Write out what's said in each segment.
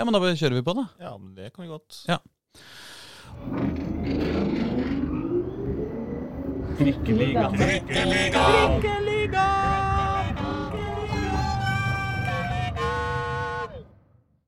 Ja, men da bare kjører vi på, da. Ja, men det kan vi godt. Ja. Trikkeliga.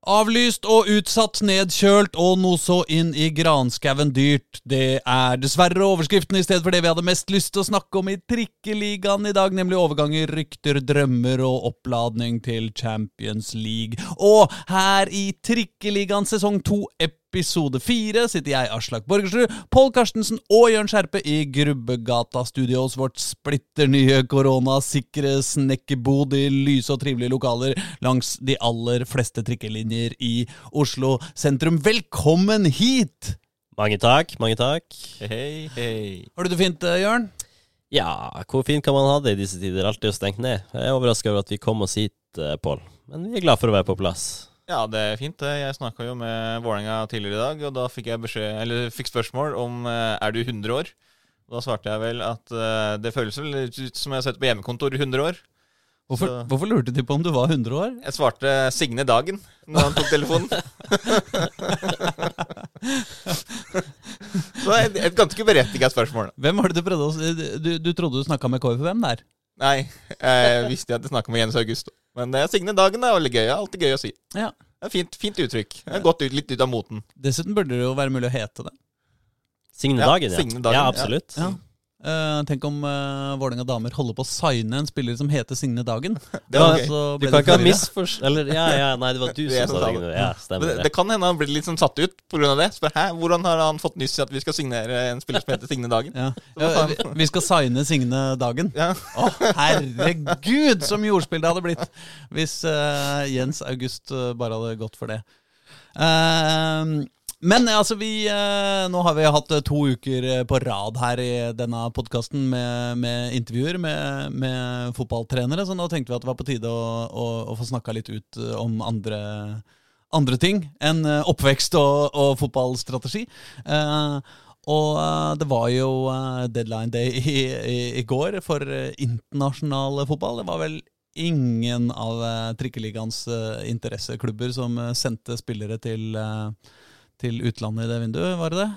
Avlyst og utsatt, nedkjølt og noe så inn i granskauen dyrt. Det er dessverre overskriften i stedet for det vi hadde mest lyst til å snakke om i Trikkeligaen i dag, nemlig overganger, rykter, drømmer og oppladning til Champions League. Og her i Trikkeligaen sesong to, episode fire, sitter jeg, Aslak Borgersrud, Pål Karstensen og Jørn Skjerpe i Grubbegata-studios, vårt splitter nye koronasikre snekkerbod i lyse og trivelige lokaler langs de aller fleste trikkelinjer i Oslo sentrum. Velkommen hit! Mange takk, mange takk. Hei, hei. Har du det fint, eh, Jørn? Ja, hvor fint kan man ha det i disse tider? Er jo stengt ned. Jeg er overraska over at vi kom oss hit, eh, Pål. Men vi er glad for å være på plass. Ja, det er fint. Jeg snakka jo med Vålerenga tidligere i dag, og da fikk jeg beskjed, eller fikk spørsmål om eh, er du 100 år. Da svarte jeg vel at eh, det føles vel ut som jeg har sett på hjemmekontor i 100 år. Hvorfor, hvorfor lurte de på om du var 100 år? Jeg svarte Signe Dagen når han tok telefonen. Så et, et ganske berettiget spørsmål. Hvem var det du prøvde å? Du, du trodde du snakka med KFUM der? Nei, jeg visste at jeg snakka med Jens August. Men det er Signe Dagen er veldig gøy. Det er alltid gøy å si. Ja. Det er fint, fint uttrykk. Det er gått ut, litt ut av moten. Dessuten burde det jo være mulig å hete det. Signe Ja, Dagen, ja. Signe Dagen, ja, ja. absolutt. Ja. Eh, tenk om uh, Vålerenga damer holder på å signe en spiller som heter Signe Dagen. Det var okay. Du kan ikke ha misforstått Eller, ja, ja, nei, det var du som sa det. Ja, stemmer det, det. det kan hende han blir litt sånn satt ut pga. det. Spør hæ, hvordan har han fått nyss i at vi skal signere en spiller som heter Signe Dagen? Ja. Ja, vi, vi skal signe Signe Dagen. Ja, Å, herregud, som jordspill det hadde blitt hvis uh, Jens August bare hadde gått for det. Eh, men altså, vi eh, Nå har vi hatt eh, to uker eh, på rad her i denne podkasten med, med intervjuer med, med fotballtrenere, så nå tenkte vi at det var på tide å, å, å få snakka litt ut eh, om andre andre ting enn eh, oppvekst og, og fotballstrategi. Eh, og eh, det var jo eh, deadline day i, i, i går for eh, internasjonal fotball. Det var vel ingen av trikkeligaens eh, interesseklubber som eh, sendte spillere til, eh, til utlandet i det vinduet, var det det?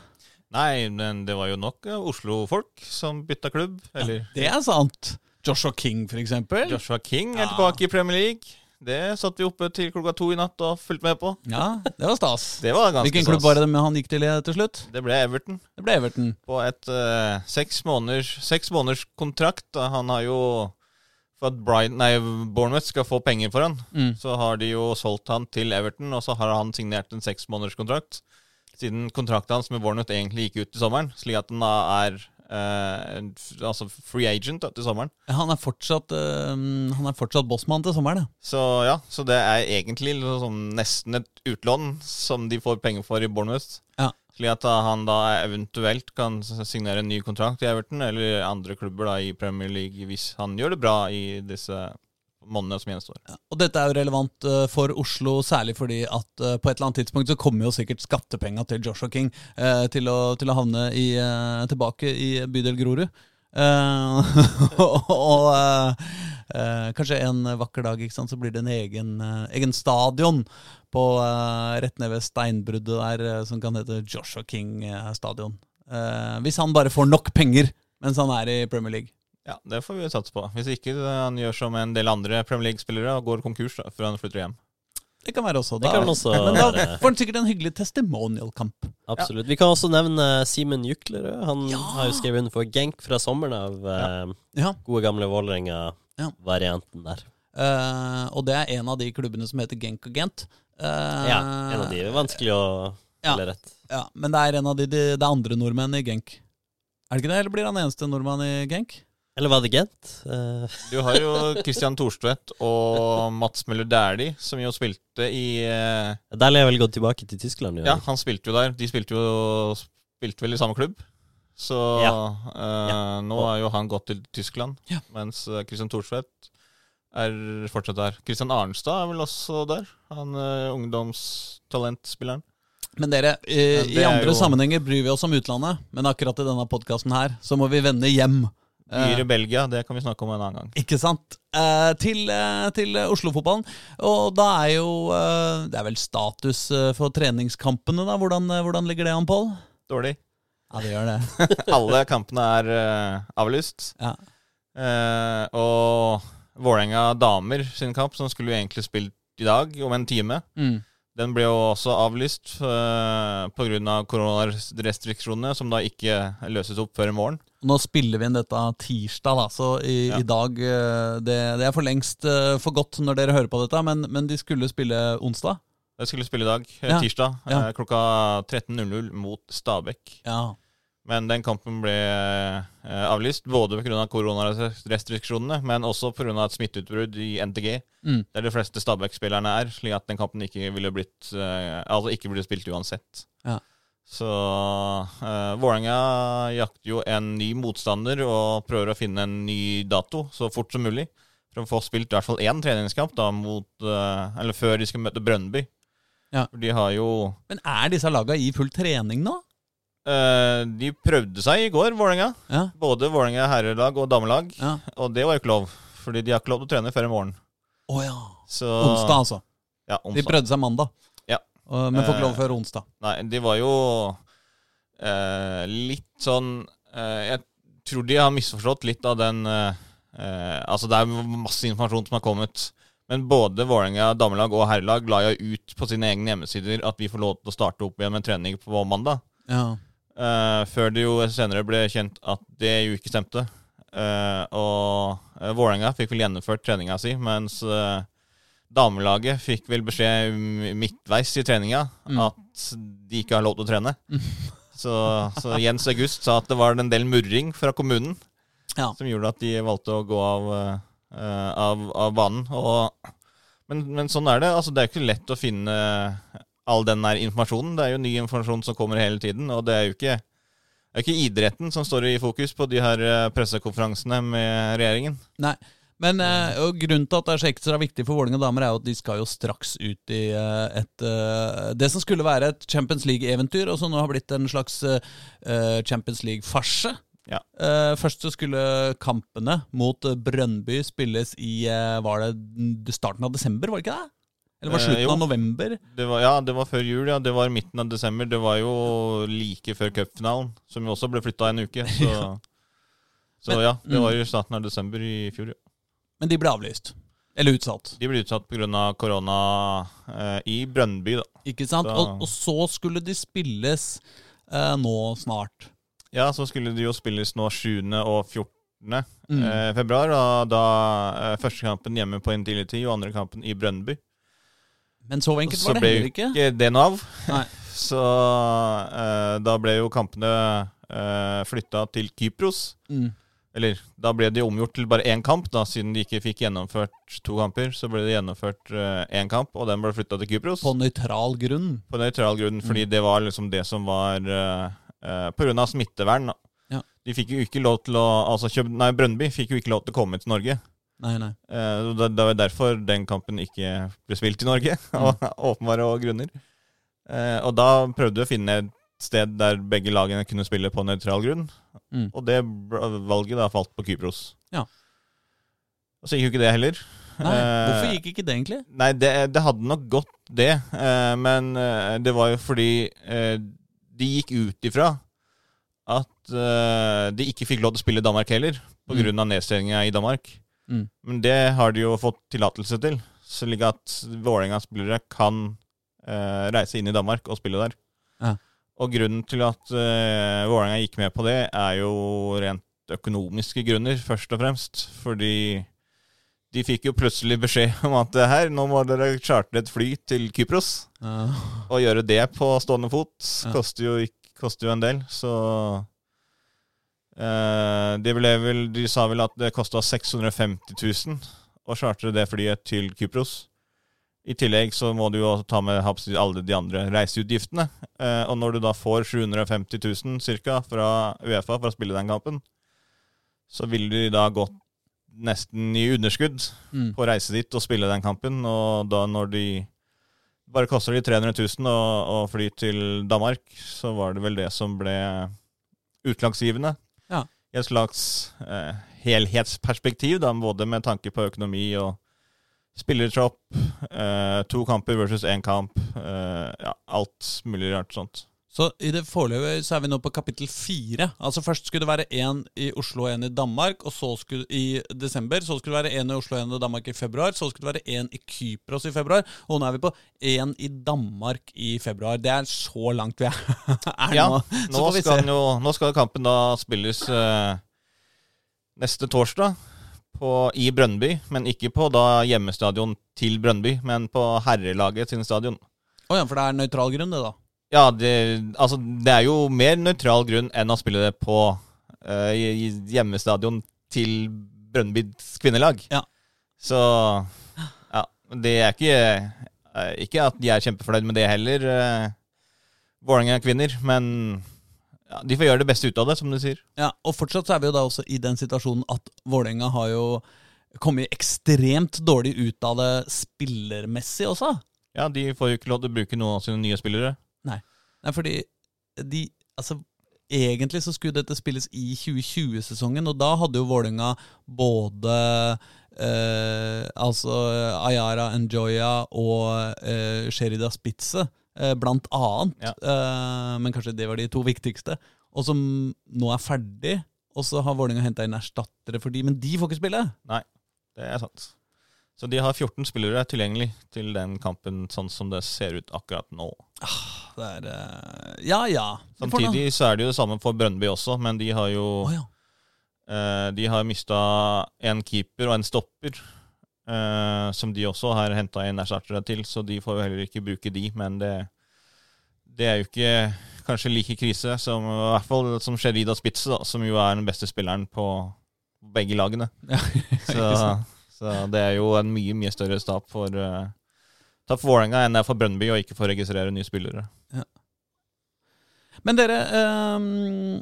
Nei, men det var jo nok eh, Oslo-folk som bytta klubb. Eller Det er sant! Joshua King, for eksempel. Joshua King er Ja. tilbake i Premier League. Det satt vi oppe til klokka to i natt og fulgte med på. Ja, det var stas. Det var ganske Hvilken klubb var det med han gikk til eh, til slutt? Det ble Everton. Det ble Everton. På et uh, seks, måneders, seks måneders kontrakt. Han har jo For at Brian, nei, Bournemouth skal få penger for han, Mm. så har de jo solgt han til Everton, og så har han signert en seksmånederskontrakt. Siden kontrakten hans med Bournemouth egentlig gikk ut i sommeren, slik at han da er eh, altså free agent da, til sommeren. Han er fortsatt, eh, han er fortsatt bossmann til sommeren, ja. Så ja, så det er egentlig liksom nesten et utlån som de får penger for i Bournemouth. Ja. Slik at han da eventuelt kan signere en ny kontrakt i Everton eller andre klubber da i Premier League hvis han gjør det bra i disse månedene som gjenstår. Og dette er jo relevant eh, for Oslo, særlig fordi at eh, på et eller annet tidspunkt så kommer jo sikkert skattepenga til Joshua King eh, til, å, til å havne i, tilbake i bydel Grorud. Eh, og eh, eh, kanskje en vakker dag sant, så blir det en egen, eh, egen stadion på, eh, rett ned ved steinbruddet der eh, som kan hete Joshua King stadion. Hvis han bare får nok penger mens han er i Premier League. Ja, det får vi satse på. Hvis ikke han gjør som en del andre Premier League-spillere og går konkurs da, før han flytter hjem. Det kan være også. Det kan også men da får han sikkert en hyggelig testimonial-kamp. Absolutt. Vi kan også nevne Simen Juklerød. Han Ja! har jo skrevet under for Genk fra sommeren av eh, Ja. gode gamle. Vålerenga-varianten der. Uh, og det er en av de klubbene som heter Genk og Gent. Uh, Ja, en av de er vanskelig å spille rett. Ja, men det er en av de, de Det er andre nordmenn i Genk. Er det ikke det, eller blir han eneste nordmann i Genk? Eller var det Gent? Eh, Du har jo Christian Thorstvedt og Mats Møller Dæhlie, som jo spilte i eh, der har vel gått tilbake til Tyskland. Ja, han spilte jo der. De spilte jo spilte vel i samme klubb. Så Ja. eh, nå har jo han gått til Tyskland, Ja. mens Christian Thorstvedt er fortsatt der. Christian Arnstad er vel også der, han uh, ungdomstalentspilleren. Men dere, i, Men i andre jo- sammenhenger bryr vi oss om utlandet, men akkurat i denne podkasten her så må vi vende hjem. Byer Eh, i Belgia, det kan vi snakke om en annen gang. Ikke sant? Eh, til eh, til Oslo-fotballen. Og da er jo eh, Det er vel status eh, for treningskampene, da. Hvordan, eh, hvordan ligger det an, Pål? Dårlig. Ja, det gjør det. Alle kampene er eh, avlyst. Ja. Eh, og Vålerenga damer sin kamp, som skulle jo egentlig spilt i dag, om en time, Mm. den ble jo også avlyst uh, pga. koronarestriksjonene, som da ikke løses opp før i morgen. Nå spiller vi inn dette tirsdag, da, så i, Ja. i dag eh, det, det er for lengst eh, for godt når dere hører på dette, men, men de skulle spille onsdag. De skulle spille i dag, eh, Ja. tirsdag, Ja. klokka 13.00 mot Stabekk. Ja. Men den kampen ble avlyst, både pga. koronarestriksjonene, men også pga. et smitteutbrudd i NTG, Mm. der de fleste Stabæk-spillerne er, slik at den kampen ikke ville blitt Altså ikke ble spilt uansett. Ja. Så uh, Vålerenga jakter jo en ny motstander og prøver å finne en ny dato så fort som mulig. For å få spilt i hvert fall én treningskamp da mot eh, Eller før de skal møte Brønnby. Ja. For de har jo Men er disse laga i full trening nå? eh, De prøvde seg i går, Vålerenga. Ja. Både Vålerenga herrelag og damelag. ja. Og det var jo ikke lov, fordi de har ikke lov til å trene før i morgen. Oh, ja. Så, Onsdag, altså. Ja, De prøvde seg mandag, men får ikke lov Eh, før onsdag. Nei, de var jo eh, litt sånn eh, Jeg tror de har misforstått litt av den eh, eh, Altså, det er masse informasjon som har kommet. Men både Vålerenga damelag og herrelag la jo ut på sine egne hjemmesider at vi får lov til å starte opp igjen med trening på mandag. Ja. Eh, før det jo senere ble kjent at det jo ikke stemte. Eh, og Vålerenga fikk vel gjennomført treninga si, mens damelaget fikk vel beskjed midtveis i treninga Mm. at de ikke har lov til å trene. Så, så Jens August sa at det var en del murring fra kommunen Ja. som gjorde at de valgte å gå av, uh, av, av banen. Og, men, men sånn er det. Altså, det er ikke lett å finne all den der informasjonen. Det er jo ny informasjon som kommer hele tiden, og det er jo ikke, det er ikke idretten som står i fokus på de her eh, pressekonferansene med regjeringen. Nei. Men eh, grunnen til at det er så ekstra viktig for Vålerenga damer, er jo at de skal jo straks ut i eh, et eh, Det som skulle være et Champions League-eventyr, og som nå har blitt en slags Champions League-farse. Ja. Eh, først så skulle kampene mot Brønnby spilles i Var det starten av desember, var det ikke det? Eller var det slutten eh, av november? Det var, ja, det var før jul, ja. Det var midten av desember. Det var jo like før cupfinalen, som jo også ble flytta en uke. Så, så ja, det var jo starten av desember i fjor. Ja. Men de ble avlyst. Eller utsatt. De ble utsatt pga. korona eh, i Brønnby, da. Ikke sant? Da- Og, og så skulle de spilles eh, nå snart. Ja, så skulle de jo spilles nå 7. og 14. Mm. Eh, februar. Og da eh, første kampen hjemme på Intility og andre kampen i Brønnby. Men så enkelt Så var det ble heller jo ikke. ikke det noe av. Nei. Så eh, da ble jo kampene eh, flytta til Kypros. Mm. Eller da ble det omgjort til bare én kamp, da, siden de ikke fikk gjennomført to kamper. Så ble det gjennomført én kamp, og den ble flytta til Kypros. På nøytral grunn. På nøytral grunn, fordi det var liksom det som var uh, Pga. smittevern. Da. Ja. De fikk jo ikke lov til å Altså kjøp, nei, Brøndby fikk jo ikke lov til å komme til Norge. Nei, nei. Uh, det, det var derfor den kampen ikke ble spilt i Norge, av åpenbare grunner. Og da prøvde vi å finne et sted der begge lagene kunne spille på nøytral grunn. Mm. Og det valget da falt på Kypros. Ja. Og så gikk jo ikke det heller. nei. Hvorfor Eh, gikk ikke det, egentlig? Nei, det, det hadde nok gått, det. Eh, men eh, det var jo fordi de gikk ut ifra at de ikke fikk lov til å spille i Danmark heller, pga. Mm. nedstengninga i Danmark. Mm. Men det har de jo fått tillatelse til, slik at Vålerengas spillere kan eh, reise inn i Danmark og spille der. Ja. Og grunnen til at uh, Vålerenga gikk med på det, er jo rent økonomiske grunner, først og fremst. Fordi de fikk jo plutselig beskjed om at eh, her, nå må dere chartre et fly til Kypros. Ja. Å gjøre det på stående fot Ja. koster, jo, koster jo en del, så uh, de, vel, De sa vel at det kosta 650 000 å chartre det flyet til Kypros. I tillegg så må du jo ta med alle de andre reiseutgiftene. Eh, og når du da får 750 000 cirka fra Uefa for å spille den kampen, så ville de da gått nesten i underskudd Mm. på å reise dit og spille den kampen. Og da når de bare koster de 300 000 å, å fly til Danmark, så var det vel det som ble utlagsgivende. Ja. i et slags eh, helhetsperspektiv, da, både med tanke på økonomi og spillertropp. Eh, to kamper versus én kamp. Eh, ja, alt mulig rart sånt. Så i det foreløpig så er vi nå på kapittel fire. Altså Først skulle det være én i Oslo og én i Danmark, og så skulle i desember. Så skulle det være én i Oslo og én i Danmark i februar. Så skulle det være én i Kypros i februar. Og nå er vi på én i Danmark i februar. Det er så langt vi er, er Ja, nå. Nå skal, jo, nå skal kampen da spilles eh, neste torsdag på, i Brønnby. Men ikke på da hjemmestadion til Brønnby, men på herrelaget sin stadion. Å ja, for det er nøytral grunn, det, da. Ja, det, altså, det er jo mer nøytral grunn enn å spille det på i hjemmestadion til Brønnbys kvinnelag. Ja. Så ja, det er ikke eh, Ikke at de er kjempefornøyd med det heller, uh, Vålerenga-kvinner. Men ja, de får gjøre det beste ut av det, som du sier. Ja, Og fortsatt så er vi jo da også i den situasjonen at Vålerenga har jo kommet ekstremt dårlig ut av det spillermessig også. Ja, De får jo ikke lov til å bruke noen av sine nye spillere. Nei, fordi de Altså, egentlig så skulle dette spilles i 2020-sesongen, og da hadde jo Vålerenga både eh, Altså Ayara Enjoya og eh, Sherida Spitze, blant annet. Ja. Eh, men kanskje det var de to viktigste. Og som nå er ferdig. Og så har Vålerenga henta inn erstattere for de, men de får ikke spille! Nei, Det er sant. Så de har 14 spillere tilgjengelig til den kampen, sånn som det ser ut akkurat nå. Det er uh, Ja ja. Samtidig så er det jo det samme for Brønnby også, men de har jo oh, ja. uh, De har mista en keeper og en stopper, eh, som de også har henta inn erstattere til, så de får jo heller ikke bruke de, men det, det er jo ikke kanskje like krise som i hvert fall som Sherida Spitze, da, som jo er den beste spilleren på begge lagene. Ja, Så, så det er jo en mye, mye større tap for uh, Tap for Vålerenga enn det er for Brøndby å ikke få registrere nye spillere. Men dere, um,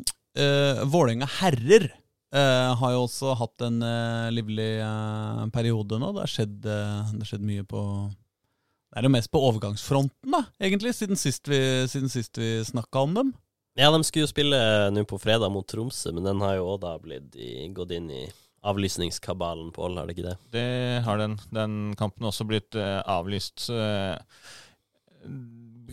Vålerenga herrer eh, har jo også hatt en uh, livlig uh, periode nå. Det har skjedd, det har skjedd mye på Det er jo mest på overgangsfronten, da, egentlig, siden sist vi, siden sist vi snakka om dem. Ja, de skulle jo spille nå på fredag mot Tromsø, men den har jo òg da blitt i, gått inn i avlysningskabalen på Ål, har det ikke det? Det har den. Den kampen også blitt avlyst. Eh,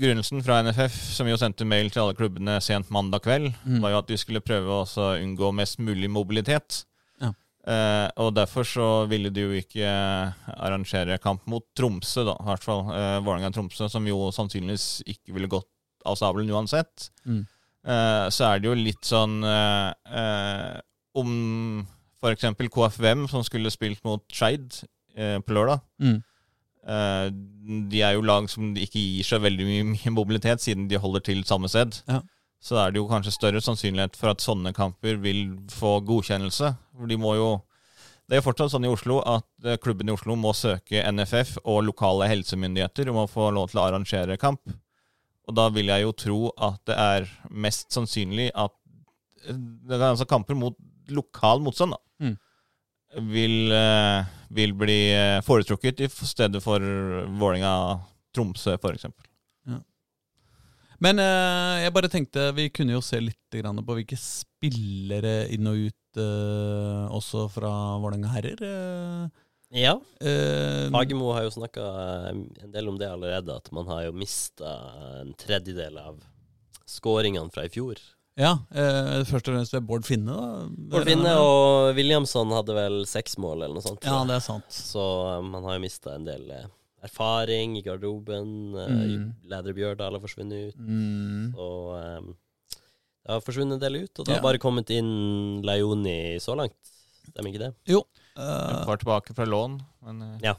begrunnelsen fra NFF, som jo sendte mail til alle klubbene sent mandag kveld, Mm. var jo at de skulle prøve å unngå mest mulig mobilitet. Ja. Eh, og derfor så ville de jo ikke eh, arrangere kamp mot Tromsø, da, i hvert fall. Eh, Vålerenga-Tromsø, som jo sannsynligvis ikke ville gått av stabelen uansett. Mm. Eh, så er det jo litt sånn eh, eh, Om f.eks. KFVM, som skulle spilt mot Skeid eh, på lørdag. Mm. Eh, de er jo lag som ikke gir seg veldig mye, mobilitet, siden de holder til samme sted. Ja. Så er det jo kanskje større sannsynlighet for at sånne kamper vil få godkjennelse. For de må jo Det er jo fortsatt sånn i Oslo at eh, klubben i Oslo må søke NFF og lokale helsemyndigheter om å få lov til å arrangere kamp. Og da vil jeg jo tro at det er mest sannsynlig at eh, det er altså kamper mot lokal motstand, da. Vil, eh, vil bli eh, foretrukket i stedet for Vålerenga-Tromsø, f.eks. Men eh, jeg bare tenkte vi kunne jo se litt grann på hvilke spillere inn og ut eh, også fra Vålerenga herrer. eh. Ja. Eh, Fagermo har jo snakka en del om det allerede, at man har jo mista en tredjedel av skåringene fra i fjor. Ja, eh, først og fremst ved Bård Finne. da. Bård Finne og Williamson hadde vel seks mål, eller noe sånt. Ja, det er sant. Så um, man har jo mista en del eh, erfaring i garderoben. eh, Mm. Lædre Bjørdal har forsvunnet ut. Mm. Og eh, det har forsvunnet en del ut, og det Ja. har bare kommet inn Leoni så langt. Stemmer ikke det? Jo. eh, Var tilbake fra lån, men eh, Ja.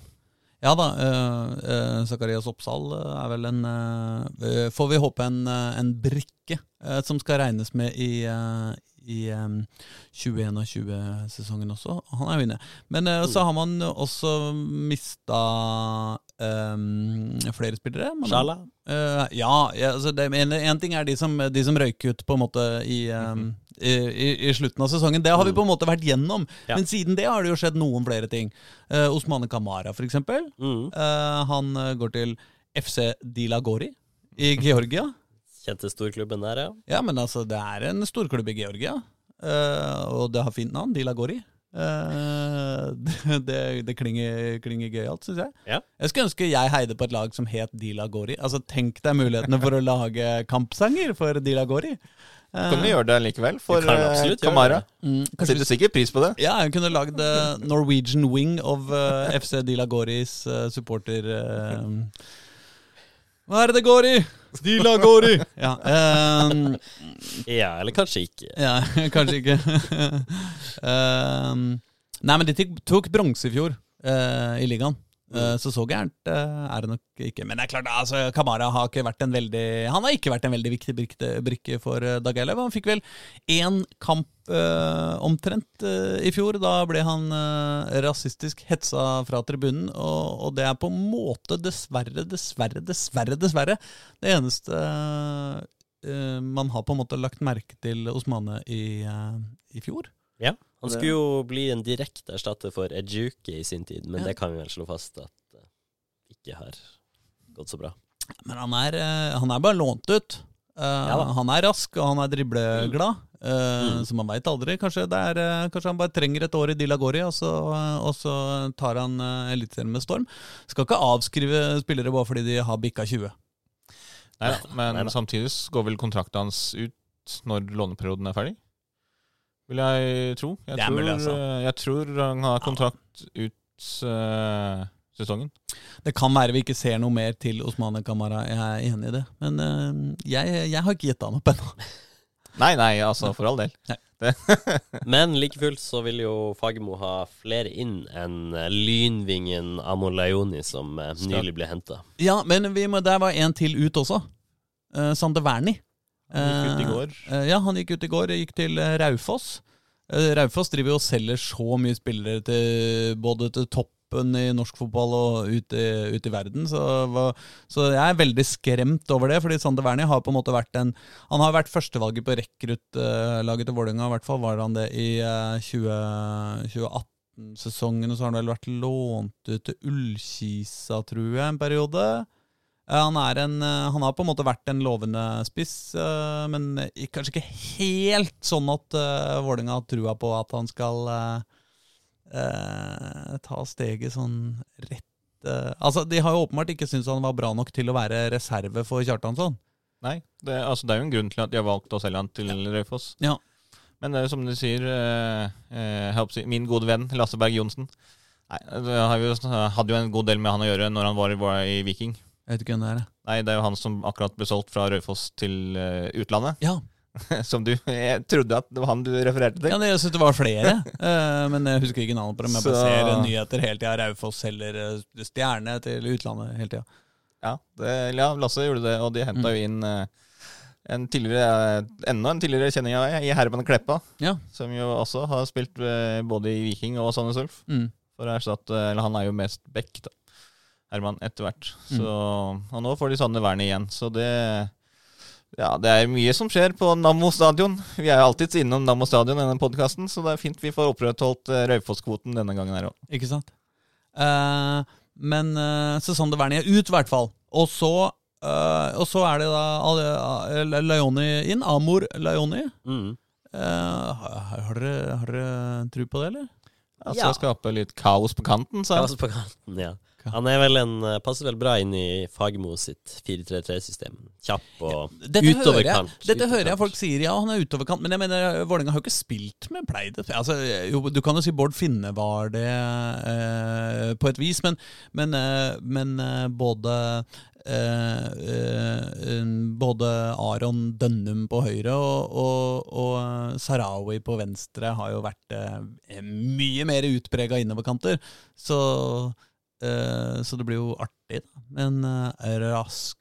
Ja da. uh, Zakarias Oppsal eh, er vel en Får vi håpe en, en brikke som skal regnes med i, i um, 2021-sesongen også. Han er jo inne. Men uh, så har man også mista um, flere spillere. Sjala? Uh, ja, ja altså det, en, en ting er de som, de som røyker ut på en måte i, um, i, i, i slutten av sesongen. Det har vi på en måte vært gjennom. Ja. Men siden det har det jo skjedd noen flere ting. Uh, Osmane Kamara, for eksempel. Mm. Eh, han eh, går til FC Dilagori i Georgia. Kjente storklubben der, ja. Ja, men altså, det er en storklubb i Georgia. uh, og det har fint navn, Dila Gori. Uh, det det, klinger, klinger gøyalt, syns jeg. Ja. Jeg skulle ønske jeg heide på et lag som het Dila Gori. Altså, Tenk deg mulighetene for å lage kampsanger for Dila Gori. Uh, Kan vi gjøre det likevel for kan eh, absolutt Kamara? det. mm, kanskje setter sikkert pris på det. Ja, hun kunne lagd eh, Norwegian wing of eh, FC Dila Goris eh, supporter eh. Hva er det det går i? Dila Gori! Ja, um, Ja, eller kanskje ikke. ja kanskje ikke. um, nei, men de tok, tok bronse i fjor uh, i ligaen. Eh, så så gærent eh, er det nok ikke. Men det er klart, altså, Kamara har ikke vært en veldig Han har ikke vært en veldig viktig brikke, for uh, Dag Eilev. Han fikk vel én kamp eh, omtrent eh, i fjor. Da ble han eh, rasistisk hetsa fra tribunen, og, og det er på en måte dessverre, dessverre, dessverre, dessverre det eneste eh, man har på en måte lagt merke til Osmane i, eh, i fjor. Ja. Han skulle jo bli en direkte erstatter for Ejuke i sin tid, men Ja. det kan vi vel slå fast at uh, ikke har gått så bra. Men han er, eh, han er bare lånt ut. Uh, Ja han er rask, og han er dribleglad. eh, Mm. Så man veit aldri. Kanskje, det er, kanskje han bare trenger et år i Dilagori, og så, og så tar han uh, Eliteserien med storm. Skal ikke avskrive spillere bare fordi de har bikka 20. Nei, men Nei samtidig går vel kontrakten hans ut når låneperioden er ferdig? Vil jeg tro. Jeg, Det er tror, mulig, altså. eh, jeg tror han har kontrakt ut uh, sesongen. Det kan være vi ikke ser noe mer til Osmane Kamara, jeg er enig i det. Men uh, jeg, jeg har ikke gitt han opp ennå. Nei, nei, altså, for all del. Men like fullt så vil jo Fagermo ha flere inn enn lynvingen Amon Laioni som nylig ble henta. Ja, men vi må, der var en til ut også. Uh, Sander Wernie. Han gikk ut i Eh, går. eh, ja, han gikk ut i går. Gikk til eh, Raufoss. Raufoss driver jo og selger så mye spillere til både til toppen i norsk fotball og ut i, ut i verden. Så, så jeg er veldig skremt over det, fordi Sander Wernie har på en måte vært en Han har vært førstevalget på rekruttlaget til Vålerenga, i hvert fall var han det i eh, 20, 2018-sesongen. Og så har han vel vært lånt ut til Ullkisa, tror jeg, en periode. Eh, Han, er en, eh, han har på en måte vært en lovende spiss, eh, men kanskje ikke helt sånn at Vålerenga har trua på at han skal eh, ta steget sånn rett eh, Altså, De har jo åpenbart ikke syntes han var bra nok til å være reserve for Kjartansson. Nei, det, altså, det er jo en grunn til at de har valgt å selge han til Raufoss. Ja. Men det er jo som du sier, eh, min gode venn Lasse Berg Johnsen Nei, det hadde jo en god del med han å gjøre når han var i Viking. Jeg vet ikke hvem det er. Nei, det er jo han som akkurat ble solgt fra Raufoss til eh, utlandet. Ja, Som du Jeg trodde at det var han du refererte til. ja det, jeg synes det var flere, eh, men jeg husker ikke navnet på dem. Jeg bare Så- ser nyheter hele tida. Raufoss selger eh, stjerne til utlandet hele tida. Ja, det, ja Lasse gjorde det, og de henta jo inn eh, en tidligere, enda en tidligere kjenning av meg, i Herman Kleppa. Ja. Som jo også har spilt eh, både i Viking og Sandnes Ulf. Mm. For å erstatte Eller han er jo mest back, da. Herman, etter hvert. Mm. Så, og nå får de sånne vern igjen, så det Ja, det er mye som skjer på Nammo stadion. Vi er jo alltids innom Nammo stadion i denne podkasten, så det er fint vi får opprettholdt uh, Raufoss-kvoten denne gangen her òg. Ikke sant? Eh, men uh, Susanne Wernie er ut, i hvert fall. Og så, eh, og så er det da Laioni inn. Amor Laioni. Mm. Eh, har, har, dere, har dere tro på det, eller? Altså Ja. skape litt kaos på kanten, sa han. altså på kanten, ja. Han er vel en, eh, passer vel bra inn i Fagermo sitt 4-3-3-system. Kjapp og Dette, hører jeg, dette hører jeg folk sier, ja, han er utoverkant. Men jeg mener, Vålerenga har jo ikke spilt med Pleide. Altså, jo, du kan jo si Bård Finne var det eh, på et vis, men, men, eh, men eh, både eh, eh, både Aron Dønnum på høyre og, og, og Sarawi på venstre har jo vært eh, mye mer utprega innoverkanter. Så, eh, så det blir jo artig, da. Men en eh, rask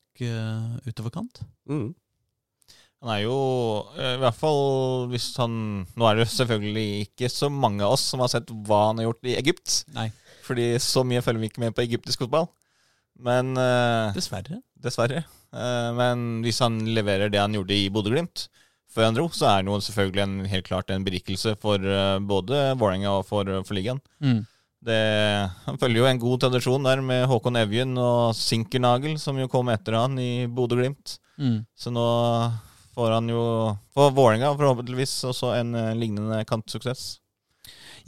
utover kant. Mm. Han er jo eh, i hvert fall hvis han Nå er det jo selvfølgelig ikke så mange av oss som har sett hva han har gjort i Egypt. Nei, Fordi så mye følger vi ikke med på egyptisk fotball. Men uh, dessverre. Dessverre. Uh, men hvis han leverer det han gjorde i Bodø-Glimt før han dro, så er det jo selvfølgelig en, helt klart en berikelse for uh, både Vålerenga og for, for ligaen. Mm. Det, han følger jo en god tradisjon der med Håkon Evjen og Sinkernagel, som jo kom etter han i Bodø-Glimt. Mm. Så nå får han jo for Vålerenga forhåpentligvis også en eh, lignende kantsuksess.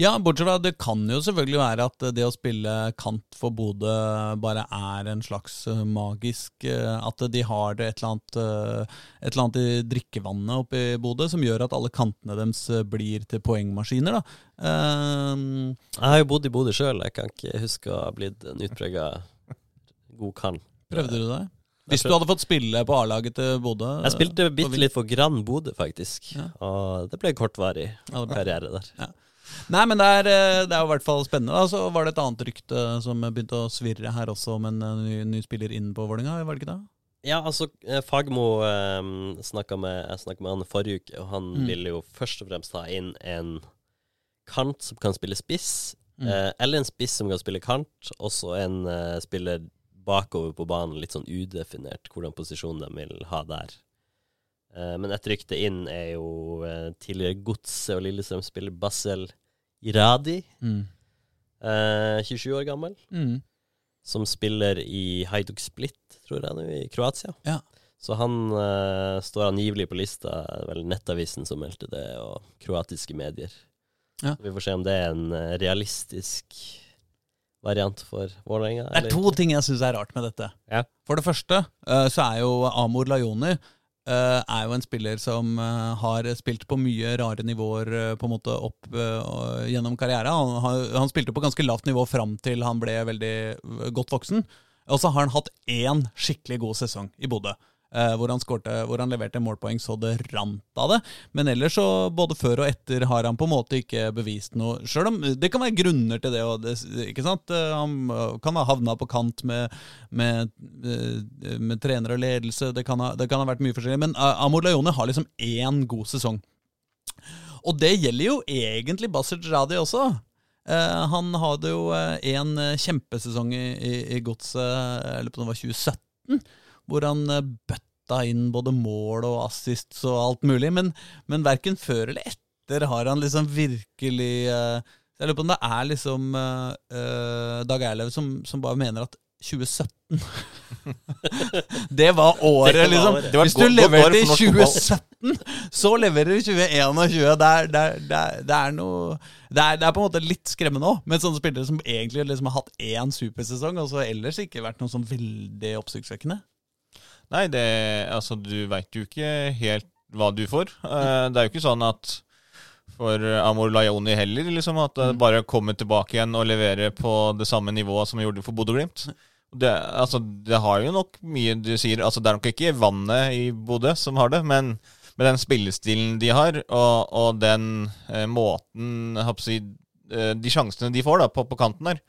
Ja, bortsett fra det kan jo selvfølgelig være at det å spille kant for Bodø bare er en slags eh, magisk eh, At de har det et eller annet, eh, et eller annet i drikkevannet oppe i Bodø som gjør at alle kantene deres blir til poengmaskiner. da. Um, Jeg har jo bodd i Bodø sjøl, jeg kan ikke huske å ha blitt en utprega god kant. prøvde du det? Hvis du hadde fått spille på A-laget til Bodø? Jeg spilte bitte litt for Grand Bodø, faktisk. Ja. Og det ble kortvarig Ja, karriere der. Nei, men det er, eh, det er jo i hvert fall spennende. Da. Så var det et annet rykte som begynte å svirre her også, om en eh, ny, ny spiller inn på Vålerenga, var det ikke det? Ja, altså, eh, Fagmo eh, snakka med, jeg snakka med han forrige uke, og han Mm. ville jo først og fremst ta inn en kant som kan spille spiss, Mm. eh, eller en spiss som kan spille kant, og så en eh, spiller bakover på banen, litt sånn udefinert hvordan posisjonen de vil ha der. Eh, men et rykte inn er jo eh, tidligere Godset og Lillestrøm-spiller Basel Iradi, Mm. eh, 27 år gammel, Mm. som spiller i Hajduk Split, tror jeg, nå i Kroatia. Ja. Så han eh, står angivelig på lista, vel Nettavisen som meldte det, og kroatiske medier. Ja. Vi får se om det er en eh, realistisk variant for Vålerenga. Det er to ting jeg syns er rart med dette. Ja. For det første eh, så er jo Amor Lajoni eh, er jo en spiller som uh, har spilt på mye rare nivåer uh, på en måte opp gjennom karrieren. Han, han, han spilte på ganske lavt nivå fram til han ble veldig godt voksen. Og så har han hatt én skikkelig god sesong i Bodø. Eh, hvor, han skorte, hvor han leverte målpoeng så det rant av det. Men ellers, så både før og etter, har han på en måte ikke bevist noe. Selv om det kan være grunner til det. Det ikke sant? Eh, Han eh, kan ha havna på kant med, med, med trener og ledelse. Det kan, ha, det kan ha vært mye forskjellig. Men Amor Lajoni har liksom én god sesong. Og det gjelder jo egentlig Basser Jadi også. Han hadde jo én kjempesesong i, i, i godset, jeg lurer på det var 2017, hvor han eh, bøtta inn både mål og assists og alt mulig. Men, men verken før eller etter har han liksom virkelig eh, Jeg lurer på om det er liksom eh, Dag Erlev som, som bare mener at 2017 Det var året, liksom. Hvis du leverte i for norsk fotball. 2017, så leverer du i 2021. Det er, det, er, det, er, det er noe det er på en måte litt skremmende òg, med sånne spillere som egentlig liksom har hatt én supersesong, og så ellers ikke vært noe sånn veldig oppsiktsvekkende. Nei, det, altså, du veit jo ikke helt hva du får. Eh, det er jo ikke sånn at for Amor Lajoni heller, liksom, at det bare kommer tilbake igjen og leverer på det samme nivået som vi gjorde for Bodø-Glimt. Det, altså, det har jo nok mye du sier altså, Det er nok ikke vannet i Bodø som har det, men med den spillestilen de har, og, og den eh, måten jeg håper å si, De sjansene de får da på, på kanten der,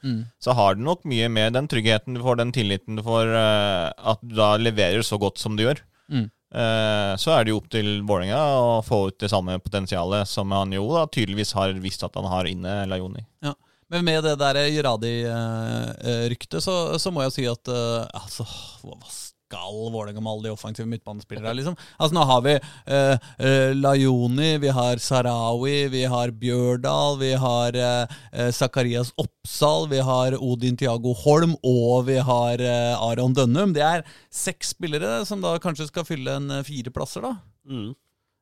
så har det nok mye med den tryggheten du får, den tilliten du får, eh, at du da leverer så godt som du gjør. Mm. Eh, så er det jo opp til Vålerenga å få ut det samme potensialet som han jo da tydeligvis har visst at han har inne, Lajoni. Ja. Men med det der Juradi-ryktet, så, så må jeg si at eh, altså, hva skal Vålerenga med alle de offensive midtbanespillere liksom? Altså, nå har vi uh, uh, Lajoni, vi har Sarawi, vi har Bjørdal, vi har eh, Zakarias Oppsal, vi har Odin Tiago Holm, og vi har Aron Dønnum. Det er seks spillere som da kanskje skal fylle en fire plasser, da. Mm.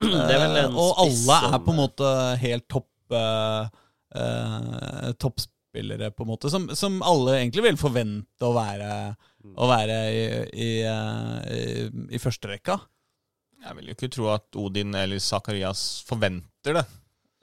Og alle er på en måte helt topp Toppspillere, på en måte, som, som alle egentlig vil forvente å være, å være i, i, eh, i, i førsterekka. Jeg vil jo ikke tro at Odin eller Zakarias forventer det.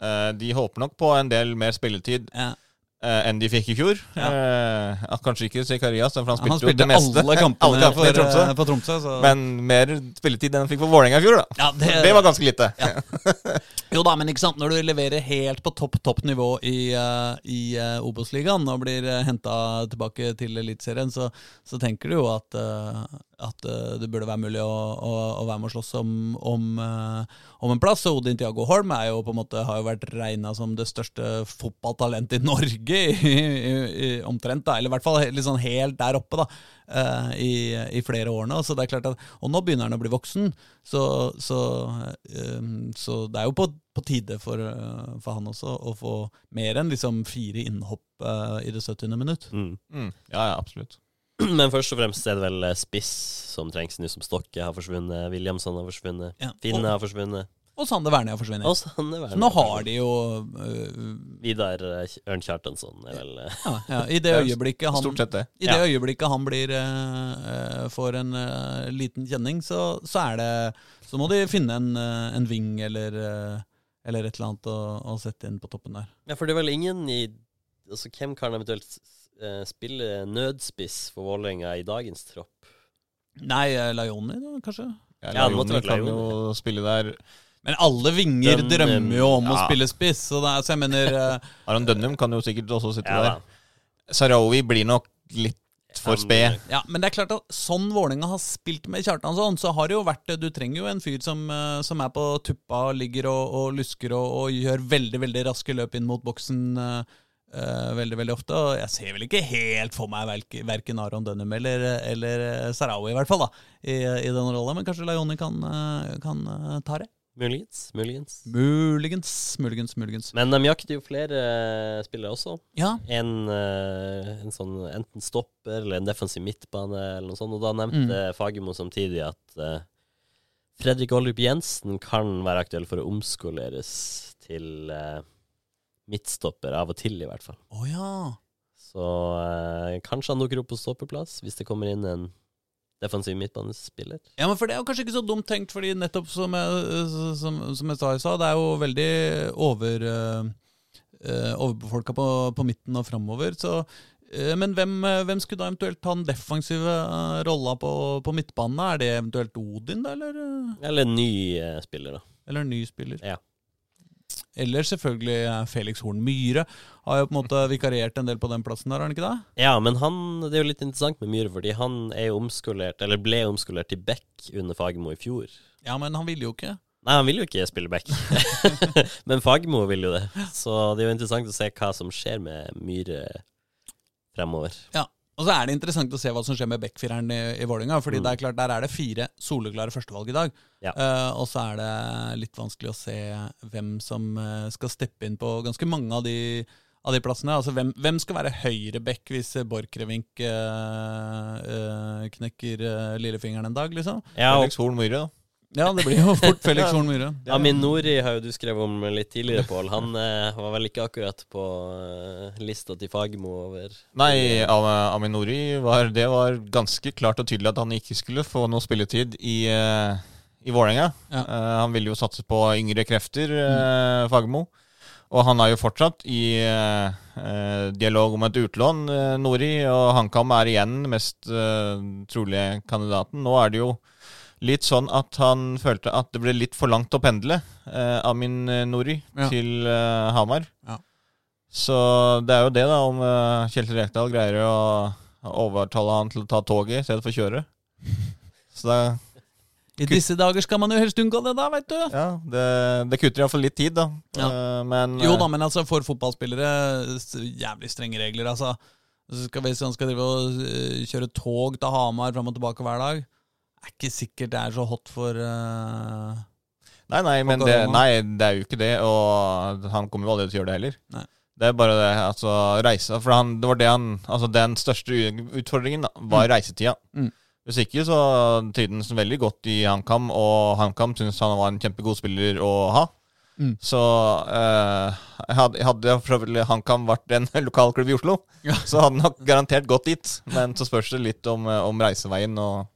Eh, de håper nok på en del mer spilletid Ja. Eh, enn de fikk i fjor. Ja. Eh, kanskje ikke Sikarias for han spilte, Han jo spilte det meste. alle kampene, Alle kampene i for, Tromsø. eh, på Tromsø. Så. Men mer spilletid enn han fikk for Vålerenga i fjor, da. Ja, det- det var ganske lite. Jo da, men ikke sant, når du leverer helt på topp topp nivå i, uh, i uh, Obos-ligaen og blir uh, henta tilbake til Eliteserien, så, så tenker du jo at, eh, at eh, det burde være mulig å, å, å være med og slåss om, om, eh, om en plass. Og Odin Tiago Holm er jo på en måte, har jo vært regna som det største fotballtalentet i Norge, i, i, i, omtrent. da, Eller i hvert fall litt sånn helt der oppe, da. eh, i, i flere år nå. Så det er klart at, og nå begynner han å bli voksen, så, så, så det er jo på, på tide for, for han også å få mer enn liksom fire innhopp i det 70. minutt. Mm. Mm. Ja, ja, absolutt. Men først og fremst er det vel eh, spiss som trengs nå som Stokke har forsvunnet, Williamson har forsvunnet, Ja. Finne Og, har forsvunnet. og Sander Wernie har forsvunnet. Og Sande Så nå har de jo uh, Vidar eh, Ørn Kjartansson er vel ja, ja, I det øyeblikket han Stort sett det. I det Ja. øyeblikket han blir eh, får en liten kjenning, så, så er det Så må de finne en, en ving eller, eller et eller annet å, å sette inn på toppen der. Ja, for det er vel ingen i Altså, hvem kan eventuelt eh, spille nødspiss for Vålerenga i dagens tropp? Nei, eh, da, kanskje? Ja, Ja, vært kan jo spille der. Men alle vinger Dønnem, drømmer jo om å spille spiss, så, det er, så jeg mener eh, Aron Dønnum kan jo sikkert også sitte Ja, der. Sarawi blir nok litt for sped. Ja, men det er klart at sånn Vålerenga har spilt med Kjartansson, så har det jo vært Du trenger jo en fyr som, eh, som er på tuppa ligger og, og lusker og, og gjør veldig, veldig raske løp inn mot boksen eh, eh, veldig, veldig ofte. Og jeg ser vel ikke helt for meg verk- verken Aron Dønnum eller, eller eh, Sarawi, i hvert fall, da, i, i den rolla. Men kanskje Lajoni kan, eh, kan ta det? Muligens. Muligens. Muligens, muligens, muligens. Men de jakter jo flere spillere også. Ja, En, en sånn enten stopper eller en defensiv midtbane eller noe sånt. Og da nevnte Fagermo samtidig at uh, Fredrik Oldrup Jensen kan være aktuell for å omskoleres til eh, midtstopper, av og til i hvert fall. Oh, ja. Så eh, kanskje han dukker opp på stoppeplass hvis det kommer inn en defensiv midtbanespiller. Ja, men for det er jo kanskje ikke så dumt tenkt, fordi nettopp som jeg, som, som jeg sa i stad, det er jo veldig over uh, overbefolka på, på midten og framover. Så eh, men hvem, eh, hvem skulle da eventuelt ta den defensive eh, rolla på, på midtbanen? Er det eventuelt Odin, da, eller, eh, Eller ny eh, spiller, da. eller ny spiller? Ja. Eller selvfølgelig Felix Horn Myhre. Har jo på en måte vikariert en del på den plassen der, har han ikke det? Ja, men han, det er jo litt interessant med Myhre, fordi han er jo omskolert, eller ble omskolert til back under Fagermo i fjor. Ja, men han ville jo ikke. Nei, han vil jo ikke spille back, men Fagermo vil jo det. Så det er jo interessant å se hva som skjer med Myhre fremover. Ja, og så er det interessant å se hva som skjer med backfireren i, i Vålerenga. Fordi Mm. det er klart, der er det fire soleklare førstevalg i dag. Ja. Uh, og så er det litt vanskelig å se hvem som eh, skal steppe inn på ganske mange av de, av de plassene. Altså hvem, hvem skal være høyreback hvis Borchgrevink uh, uh, knekker lillefingeren en dag, liksom? Ja, og Horn Myhre, da. Ja, det blir jo fort Felix Horn Myhre. Amin Nori har jo du skrevet om litt tidligere, Pål. Han eh, var vel ikke akkurat på eh, lista til Fagermo over Nei, Amin Aminori var Det var ganske klart og tydelig at han ikke skulle få noe spilletid i, eh, i Vålerenga. Ja. Eh, han ville jo satse på yngre krefter, eh, Fagermo. Og han er jo fortsatt i eh, eh, dialog om et utlån, eh, Nori. Og HamKam er igjen mest eh, trolige kandidaten. Nå er det jo litt sånn at han følte at det ble litt for langt å pendle, eh, Amin eh, Nori, Ja. til eh, Hamar. Ja. Så det er jo det, da, om eh, Kjetil Rekdal greier å overtale han til å ta toget i stedet for å kjøre. Så da I disse dager skal man jo helst unngå det, da, veit du. ja, det, det kutter iallfall litt tid, da. Ja. Eh, men Jo eh, da, men altså for fotballspillere jævlig strenge regler. Altså. Så skal han skal drive og eh, kjøre tog til Hamar fram og tilbake hver dag, er ikke sikkert det er så hot for uh, Nei, nei, men det, nei, det er jo ikke det. Og han kommer jo aldri til å gjøre det heller. Nei. Det er bare det, altså reise For han, det var det han Altså den største utfordringen da, var reisetida. Mm. Hvis ikke så trivdes han veldig godt i HamKam, og HamKam syntes han var en kjempegod spiller å ha. Mm. Så eh, hadde, hadde HamKam vært en lokalklubb i Oslo, Ja. så hadde han nok garantert gått dit. Men så spørs det litt om, eh, om reiseveien, og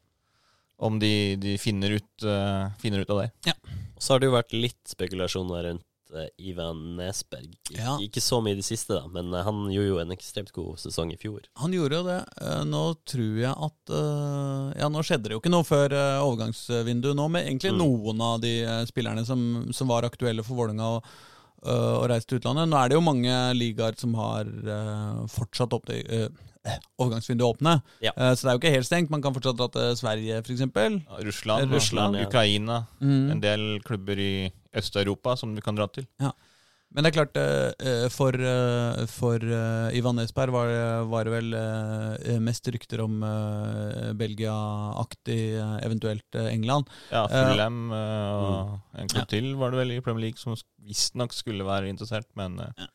om de, de finner, ut, uh, finner ut av det. Ja. så har det jo vært litt spekulasjoner rundt uh, Ivan Nesberg. Ik Ja. Ikke så mye i det siste, da, men uh, han gjorde jo en ekstremt god sesong i fjor. Han gjorde jo det. Nå tror jeg at Ja, nå skjedde det jo ikke noe før overgangsvinduet nå, med egentlig Mm. noen av de spillerne som, som var aktuelle for Vålerenga og å reise til utlandet. Nå er det jo mange ligaer som har fortsatt opp til eh, overgangsvinduet åpne. Ja. Eh, så det er jo ikke helt stengt. Man kan fortsatt dra til Sverige, f.eks. Ja, Russland, Russland, ja. Ukraina, Mm. en del klubber i Øst-Europa som du kan dra til. Men det er klart, eh, eh, for, for Ivan Nesberg var, var det vel mest rykter om Belgia-aktig, eventuelt England. Ja, Ja. Fulham og en klubb Ja. til var det vel i Premier League som visstnok skulle være interessert, men eh,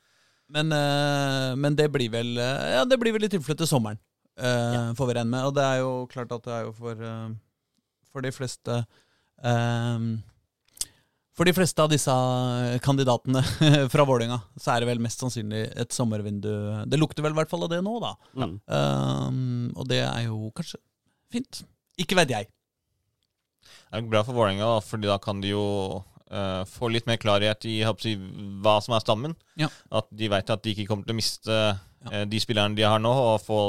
Men, eh, men det blir vel eh, Ja, det blir vel i tilfelle til sommeren. ja. får vi regne med. Og det er jo klart at det er jo for, eh, for de fleste eh, For de fleste av disse kandidatene fra Vålerenga, så er det vel mest sannsynlig et sommervindu. Det lukter vel i hvert fall av det nå, da. Ja. Um, og det er jo kanskje fint. Ikke vet jeg. Det er bra for Vålerenga, fordi da kan de jo eh, få litt mer klarhet i si, hva som er stammen. Ja. At de vet at de ikke kommer til å miste uh, de spillerne de har nå, og få,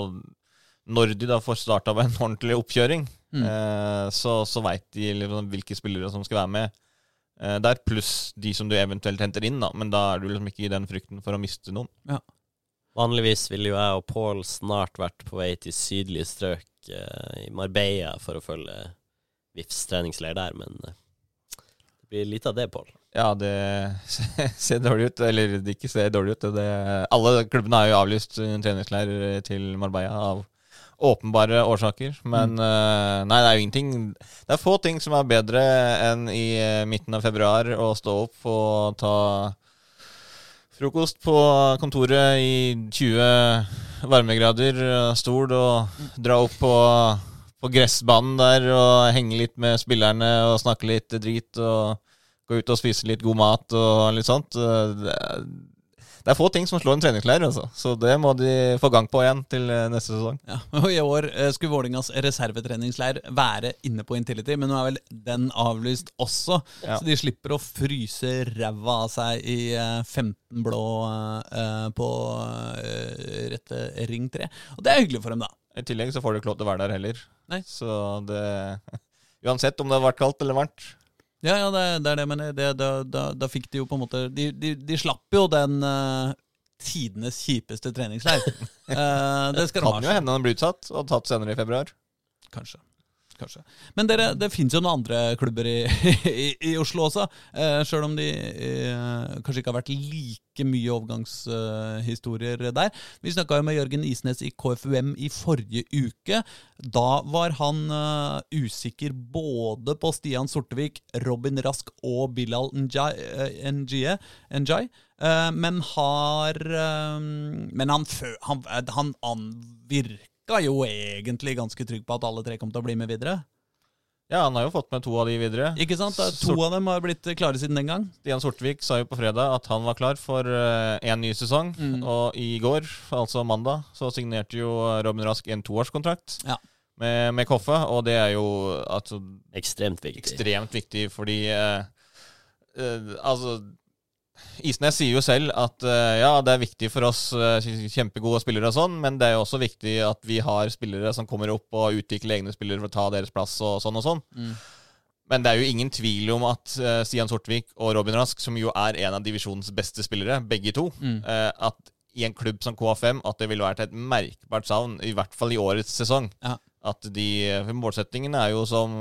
når de da får starta på en ordentlig oppkjøring, Mm. uh, så, så veit de liksom hvilke spillere som skal være med eh, der, pluss de som du eventuelt henter inn, da. Men da er du liksom ikke i den frykten for å miste noen. Vanligvis ville jo jeg og Pål snart vært på vei til sydlige strøk i Marbella for å følge VIFs treningsleir der, men blir lite av det, Pål. Ja, det ser dårlig ut. Eller det ikke ser dårlig ut. Det, alle klubbene har jo avlyst en treningsleir til Marbella av åpenbare årsaker. Men eh, nei, det er jo ingenting Det er få ting som er bedre enn i eh, midten av februar å stå opp og ta frokost på kontoret i 20 varmegrader, eh, stol, og dra opp på på gressbanen der og henge litt med spillerne og snakke litt drit og gå ut og spise litt god mat og litt sånt. Eh, Det er, det er få ting som slår en treningsleir, altså. Så det må de få gang på igjen til eh, neste sesong. Ja, og I år eh, skulle Vålingas reservetreningsleir være inne på Intility, men nå er vel den avlyst også. Ja. Så de slipper å fryse ræva av seg i eh, 15 blå på rette ring 3. Og det er hyggelig for dem, da. I tillegg så får du ikke lov til å være der heller. Nei. Så det Uansett om det har vært kaldt eller varmt. Ja, ja, det, det er det, men det, da, da, da fikk de jo på en måte De, de, de slapp jo den uh, tidenes kjipeste treningsleir. uh, det skal de Kan jo ha. hende den blir utsatt og tatt senere i februar. Kanskje. Kanskje. Men dere, det fins jo noen andre klubber i, i, i Oslo også. Eh, Sjøl om de eh, kanskje ikke har vært like mye overgangshistorier der. Vi snakka jo med Jørgen Isnes i KFUM i forrige uke. Da var han eh, usikker både på Stian Sortevik, Robin Rask og Bilal eh, Njie, Eh, men har eh, Men han, han, han, han, han virka jo egentlig ganske trygg på at alle tre kom til å bli med videre. Ja, han har jo fått med to av de videre. Ikke sant? Da, To Sort- av dem har blitt klare siden den gang. Stian Sortevik sa jo på fredag at han var klar for én ny sesong. Mm. Og i går, altså mandag, så signerte jo Robin Rask en toårskontrakt Ja. med, med Koffe. Og det er jo altså, Ekstremt viktig. ekstremt viktig, fordi eh, eh, Altså Isnes sier jo selv at eh, ja, det er viktig for oss eh, kjempegode spillere og sånn, men det er jo også viktig at vi har spillere som kommer opp og utvikler egne spillere for å ta deres plass og sånn og sånn. Mm. Men det er jo ingen tvil om at eh, Stian Sortvik og Robin Rask, som jo er en av divisjonens beste spillere, begge to, Mm. at i en klubb som KFM at det ville vært et merkbart savn, i hvert fall i årets sesong. Ja. At de Målsettingene Målsettingen er jo som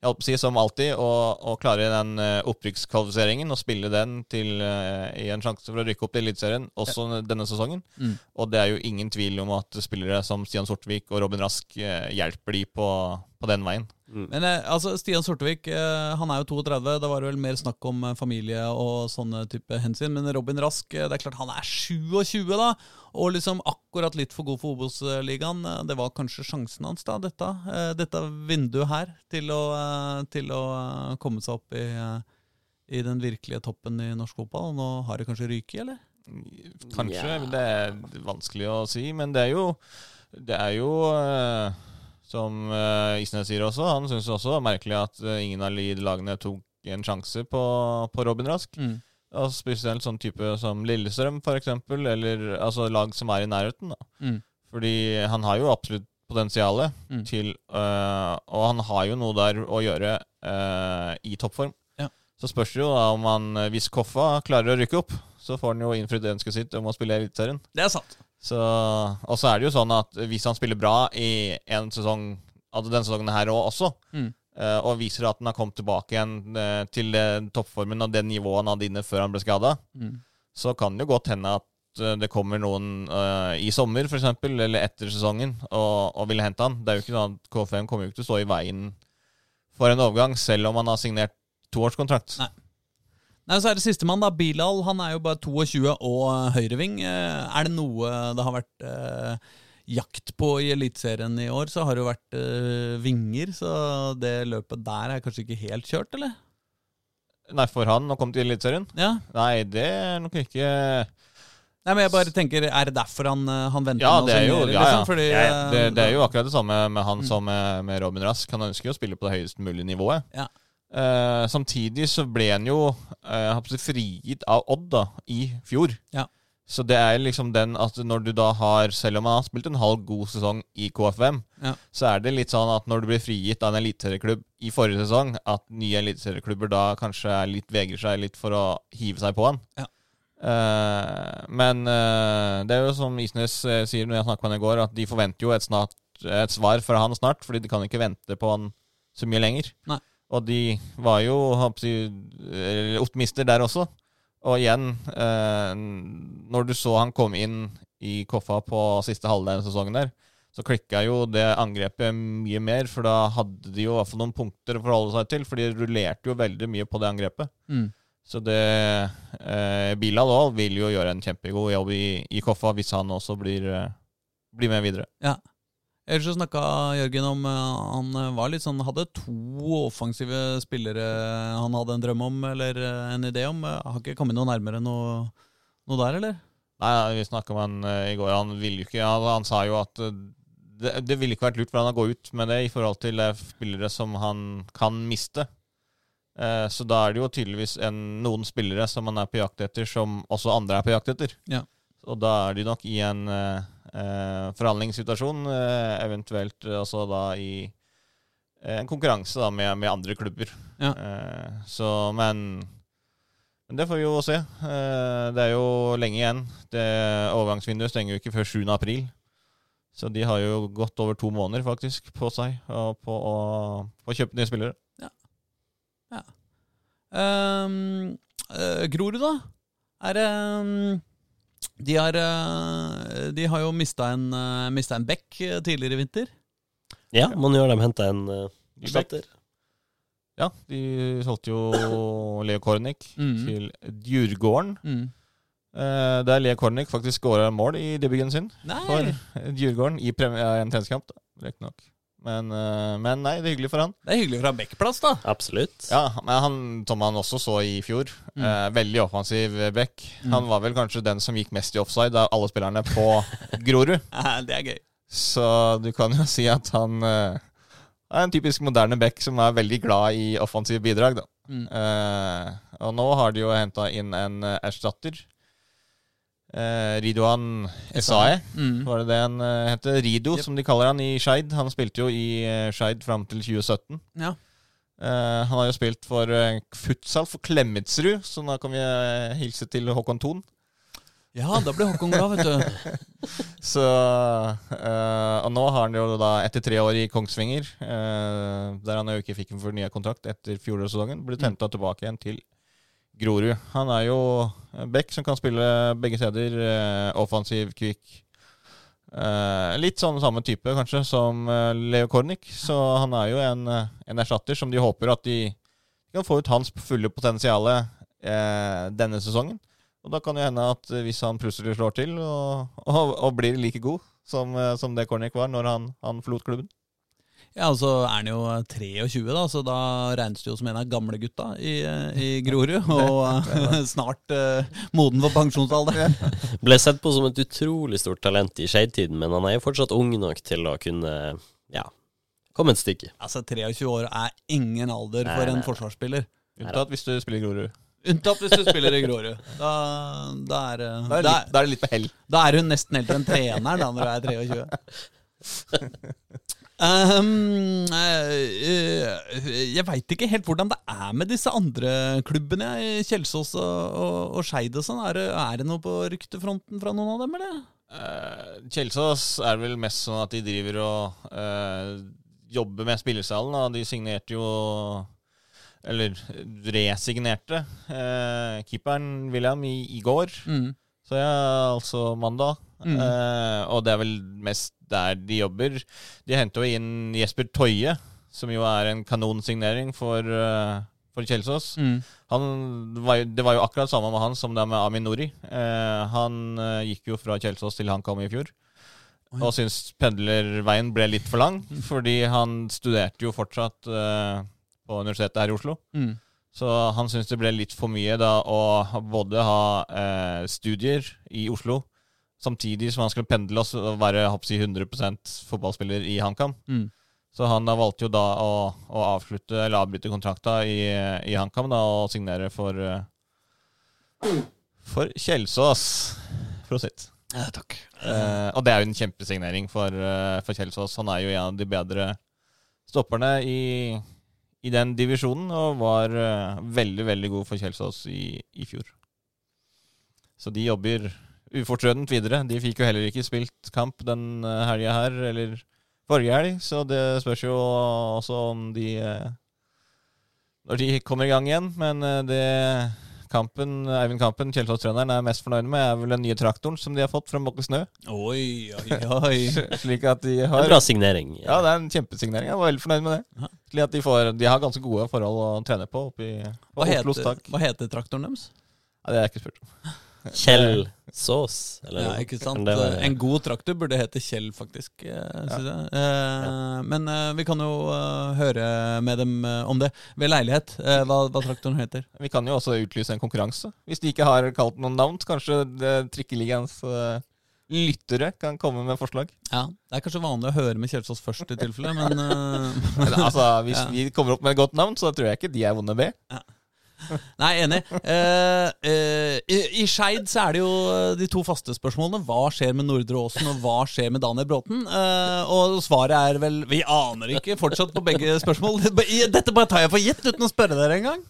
jeg holdt på å si som alltid å, å klare den eh, opprykkskvalifiseringen og spille den til uh, i en sjanse for å rykke opp i Eliteserien også denne sesongen. Mm. Og det er jo ingen tvil om at spillere som Stian Sortvik og Robin Rask uh, hjelper de på, på den veien. Men eh, altså, Stian Sortevik eh, han er jo 32. Det var vel mer snakk om eh, familie og sånne type hensyn. Men Robin Rask, det er klart han er 27, da. Og liksom akkurat litt for god for Obos-ligaen. Det var kanskje sjansen hans, da, dette, dette vinduet her, til å, til å komme seg opp i, i den virkelige toppen i norsk fotball. Nå har det kanskje ryket, eller? Kanskje, Yeah. det er vanskelig å si. Men det er jo, det er jo som uh, Isnes sier også, han syns også det var merkelig at eh, ingen av lagene tok en sjanse på, på Robin Rask. Mm. Og spesielt sånn type som Lillestrøm, for eksempel, eller altså lag som er i nærheten. da. Mm. Fordi han har jo absolutt potensialet Mm. til øh, Og han har jo noe der å gjøre øh, i toppform. Ja. Så spørs det jo da om han, hvis Koffa klarer å rykke opp, så får han jo innfridd ønsket sitt om å spille i Eliteserien. Det er sant. Så, og så er det jo sånn at hvis han spiller bra i en sesong, altså denne sesongen her også, Mm. eh, og viser at han har kommet tilbake igjen eh, til toppformen og det nivået han hadde inne før han ble skada, Mm. så kan det jo godt hende at eh, det kommer noen uh, i sommer, f.eks., eller etter sesongen, og, og vil hente han. Det er jo ikke sånn at KFM kommer jo ikke til å stå i veien for en overgang, selv om han har signert toårskontrakt. Nei. Nei, så er det sistemann, da. Bilal. Han er jo bare 22 og eh, høyreving. Eh, Er det noe det har vært eh, jakt på i Eliteserien i år, så har det jo vært eh, vinger. Så det løpet der er kanskje ikke helt kjørt, eller? Nei, for han å komme til Eliteserien? Ja. Nei, det er nok ikke Nei, men jeg bare tenker, Er det derfor han, eh, han venter Ja, det er jo- ja, ja. Liksom? Fordi, Ja, ja. eh, det, det er jo akkurat det samme med han Mm. som med, med Robin Rask. Han ønsker jo å spille på det høyest mulige nivået. Ja. Eh, samtidig så ble han jo uh, frigitt av Odd da, i fjor. Ja. Så det er liksom den at når du da har Selv om han har spilt en halv god sesong i KFM, Ja. så er det litt sånn at når du blir frigitt av en eliteserieklubb i forrige sesong, at nye eliteserieklubber da kanskje er litt, vegrer seg litt for å hive seg på han. Ja. Uh, men uh, det er jo som Isnes uh, sier når jeg snakket med han i går, at de forventer jo et, snart, et svar fra han snart, fordi de kan ikke vente på han så mye lenger. Nei. Og de var jo optimister der også. Og igjen, eh, når du så han komme inn i Koffa på siste halvdel av sesongen der, så klikka jo det angrepet mye mer, for da hadde de jo i hvert fall noen punkter å forholde seg til, for de rullerte jo veldig mye på det angrepet. Mm. Så det eh, Bilal òg vil jo gjøre en kjempegod jobb i, i Koffa hvis han også blir, eh, blir med videre. Ellers så snakka Jørgen om eh, Han eh, var litt sånn hadde to offensive spillere han hadde en drøm om, eller eh, en idé om. Har ikke kommet noe nærmere noe, noe der, eller? Nei, vi snakka med han i går. Han ville jo ikke han, han sa jo at det, det ville ikke vært lurt for han å gå ut med det i forhold til spillere som han kan miste. Eh, så da er det jo tydeligvis en, noen spillere som han er på jakt etter, som også andre er på jakt etter. Ja. Og da er de nok i en eh, forhandlingssituasjon, eh, eventuelt også da i eh, en konkurranse da med, med andre klubber. Ja. Eh, så, men men det får vi jo se. Eh, Det er jo lenge igjen. Det Overgangsvinduet stenger jo ikke før 7. april. Så de har jo gått over to måneder faktisk på seg på å, på å kjøpe nye spillere. Um, eh, Grorud, da? Er det um, de, har, eh, de har jo mista en, uh, mistet en bekk eh, tidligere i vinter. Ja, man gjør dem henta en uh, erstatter. Ja, de solgte jo Leo Kornic mm. til Djurgården. Mm. Eh, Der Leo Kornic faktisk skåra mål i debuten sin Nei! for Djurgården i en treningskamp, riktignok. Men, eh, men nei, det er hyggelig for han. Det er hyggelig for han backplass, da. Absolutt. Ja, men han som han også så i fjor, Mm. eh, veldig offensiv back. Mm. Han var vel kanskje den som gikk mest i offside av alle spillerne på Grorud. ja, Det er gøy. Så du kan jo si at han eh, er en typisk moderne back som er veldig glad i offensive bidrag. da. Mm. Eh, og nå har de jo henta inn en eh, erstatter. Eh, Ridoan Esae, Mm. var det det han uh, heter? Rido, Yep. som de kaller han i Skeid. Han spilte jo i uh, Skeid fram til 2017. Ja. Eh, han har jo spilt for uh, futsal for Klemetsrud, så da kan vi uh, hilse til Håkon Thon. ja, da blir Håkon glad, vet du. Så eh, Og nå har han jo da, etter tre år i Kongsvinger, eh, der han jo ikke fikk en fornya kontrakt etter fjorårssesongen, blitt Mm. tilbake igjen til Grorud. Han er jo back som kan spille begge steder. eh, offensiv, kvikk. Eh, litt sånn samme type, kanskje, som eh, Leo Kornic. Så han er jo en, en erstatter som de håper at de kan få ut hans fulle potensial denne sesongen. Og da kan det hende at hvis han plutselig slår til og, og, og blir like god som, som det Kornic var når han, han forlot klubben. Ja, og så er han jo 23, da, så da regnes det jo som en av gamlegutta i, eh, i Grorud. Og eh, snart uh, moden for pensjonsalder. Ble sett på som et utrolig stort talent i Skeid-tiden, men han er jo fortsatt ung nok til å kunne ja, komme et stykke. Altså, 23 år er ingen alder for en nei. forsvarsspiller. Unntatt hvis du spiller Grorud. Unntatt hvis du spiller i Grorud. Da, da, er, Da er det da, litt, da er det litt på hell. da er hun nesten eldre enn treneren da, når du er 23. Um, jeg veit ikke helt hvordan det er med disse andre klubbene. Kjelsås og, og, og Skeid og sånn. Er, er det noe på ryktefronten fra noen av dem, eller? Uh, Kjelsås er vel mest sånn at de driver og uh, jobber med spillesalen. Og De signerte jo Eller resignerte uh, keeperen William i, i går. Mm. Så ja, altså mandag. Mm. Uh, og det er vel mest der de jobber. De henter jo inn Jesper Toje, som jo er en kanonsignering for, uh, for Kjelsås. Mm. Han var, jo- det var jo akkurat samme med han som det er med Amin Nori. Eh, han gikk jo fra Kjelsås til han kom i fjor. ja. Og syntes pendlerveien ble litt for lang, fordi han studerte jo fortsatt på universitetet her i Oslo. Mm. Så han syntes det ble litt for mye da å både ha eh, studier i Oslo, samtidig som han skulle pendle og være håper 100% fotballspiller i HamKam. Mm. Så han da valgte jo da å, å avslutte eller avbryte kontrakta i, i HamKam og signere for Kjelsås. For Kjelsås. Prosit. Ja, takk. Eh, og det er jo en kjempesignering for, eh, for Kjelsås. Han er jo en av de bedre stopperne i, i den divisjonen, og var eh, veldig, veldig god for Kjelsås i, i fjor. Så de jobber ufortrødent videre. De fikk jo heller ikke spilt kamp den uh, helga her, eller forrige helg, så det spørs jo også om de eh, Når de kommer i gang igjen. Men eh, det Kampen, Eivind Kampen, Kjelsås-treneren, er mest fornøyd med, er vel den nye traktoren som de har fått fra Mokke Snø. Oi, oi, oi. Slik at de En har bra signering. Ja, det er en kjempesignering. Jeg var veldig fornøyd med det. Aha. Slik at de, får, de har ganske gode forhold å trene på oppi, på Hva heter, hva heter traktoren deres? Ja, det har jeg ikke spurt om. Kjell Sås, eller Ja, ikke sant? Var... En god traktor burde hete Kjell, faktisk. eh, jeg. Eh, Men eh, vi kan jo uh, høre med dem eh, om det ved leilighet, eh, hva, hva traktoren heter. Vi kan jo også utlyse en konkurranse. Hvis de ikke har kalt noen navn, kanskje det- Trikkeligaens uh, lyttere kan komme med forslag. Ja, Det er kanskje vanlig å høre med Kjelsås først, i tilfelle, men uh, altså, Hvis Ja. vi kommer opp med et godt navn, så tror jeg ikke de er vonde be. Nei, enig. Uh, uh, I i Skeid så er det jo eh, de to faste spørsmålene. Hva skjer med Nordre Åsen, og hva skjer med Daniel Bråten? Uh, og svaret er vel Vi aner ikke fortsatt på begge spørsmål. Dette bare tar jeg for gitt uten å spørre dere engang.